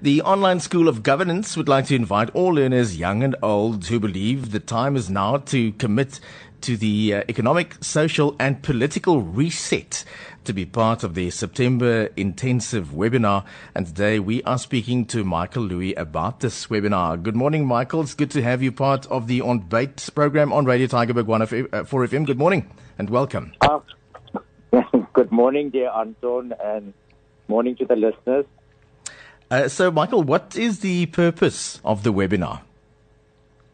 The Online School of Governance would like to invite all learners, young and old, who believe the time is now to commit to the uh, economic, social, and political reset to be part of the September intensive webinar. And today we are speaking to Michael Louis about this webinar. Good morning, Michael. It's good to have you part of the Ontbyt program on Radio Tygerberg 104 FM. Good morning and welcome. Uh, good morning, dear Anton, and morning to the listeners. Uh, so, Michael, what is the purpose of the webinar?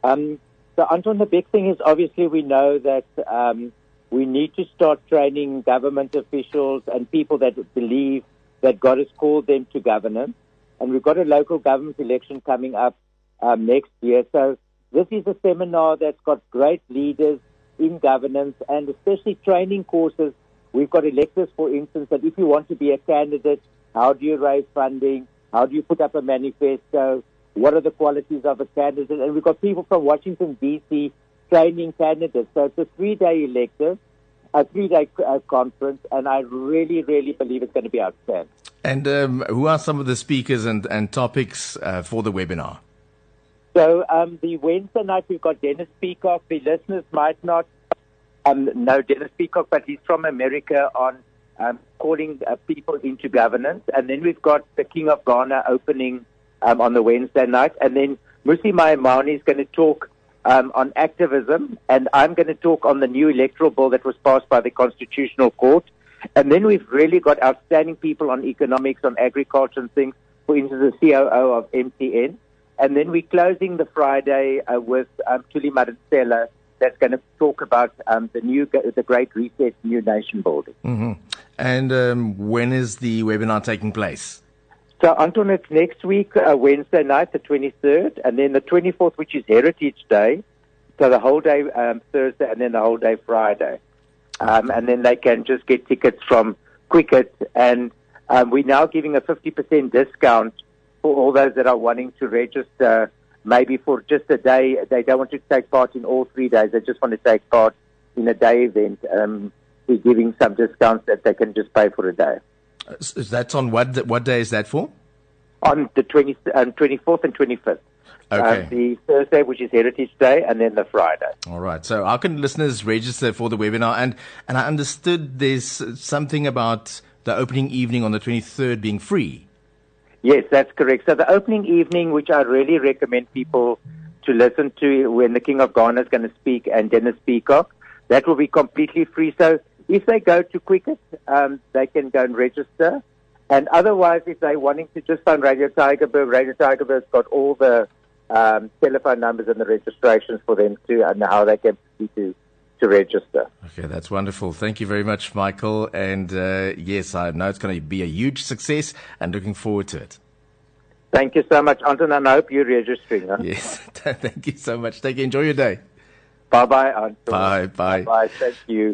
Um, so, Anton, the big thing is obviously we know that um, we need to start training government officials and people that believe that God has called them to governance. And we've got a local government election coming up um, next year. So, this is a seminar that's got great leaders in governance and especially training courses. We've got electors, for instance, that if you want to be a candidate, how do you raise funding? How do you put up a manifesto? What are the qualities of a candidate? And we've got people from Washington, D.C. training candidates. So it's a three-day elective, a three-day uh, conference, and I really, really believe it's going to be outstanding. And um, who are some of the speakers and, and topics uh, for the webinar? So um, the Wednesday night we've got Dennis Peacock. The listeners might not um, know Dennis Peacock, but he's from America on um, calling uh, people into governance. And then we've got the King of Ghana opening um, on the Wednesday night. And then Mmusi Maimane is going to talk um, on activism. And I'm going to talk on the new electoral bill that was passed by the Constitutional Court. And then we've really got outstanding people on economics, on agriculture and things. For instance, the COO of MTN. And then we're closing the Friday uh, with um, Thuli Madonsela, that's going to talk about um, the new, the Great Reset, new nation building. Mm-hmm. And um, when is the webinar taking place? So, Anton, it's next week, uh, Wednesday night, the 23rd, and then the 24th, which is Heritage Day. So the whole day um, Thursday, and then the whole day Friday. Um, and then they can just get tickets from Quicket. And um, we're now giving a 50% discount for all those that are wanting to register maybe for just a day. They don't want to take part in all three days. They just want to take part in a day event. Um, we're giving some discounts that they can just pay for a day. Is that on what what day is that for? On the 20, um, 24th and 25th. Okay. Um, the Thursday, which is Heritage Day, and then the Friday. All right. So, how can listeners register for the webinar? And and I understood there's something about the opening evening on the 23rd being free. Yes, that's correct. So the opening evening, which I really recommend people to listen to when the King of Ghana is going to speak and Dennis Peacock, that will be completely free. So if they go to Quicket, um, they can go and register. And otherwise, if they're wanting to just phone Radio Tygerberg, Radio Tygerberg's got all the um, telephone numbers and the registrations for them too, and how they can to to register. Okay, that's wonderful. Thank you very much, Michael. And uh, yes, I know it's going to be a huge success and looking forward to it. Thank you so much, Anton, and I hope you're registering. Huh? Yes, thank you so much. Take care. Enjoy your day. Bye bye, Anton. Bye bye. Bye. Thank you.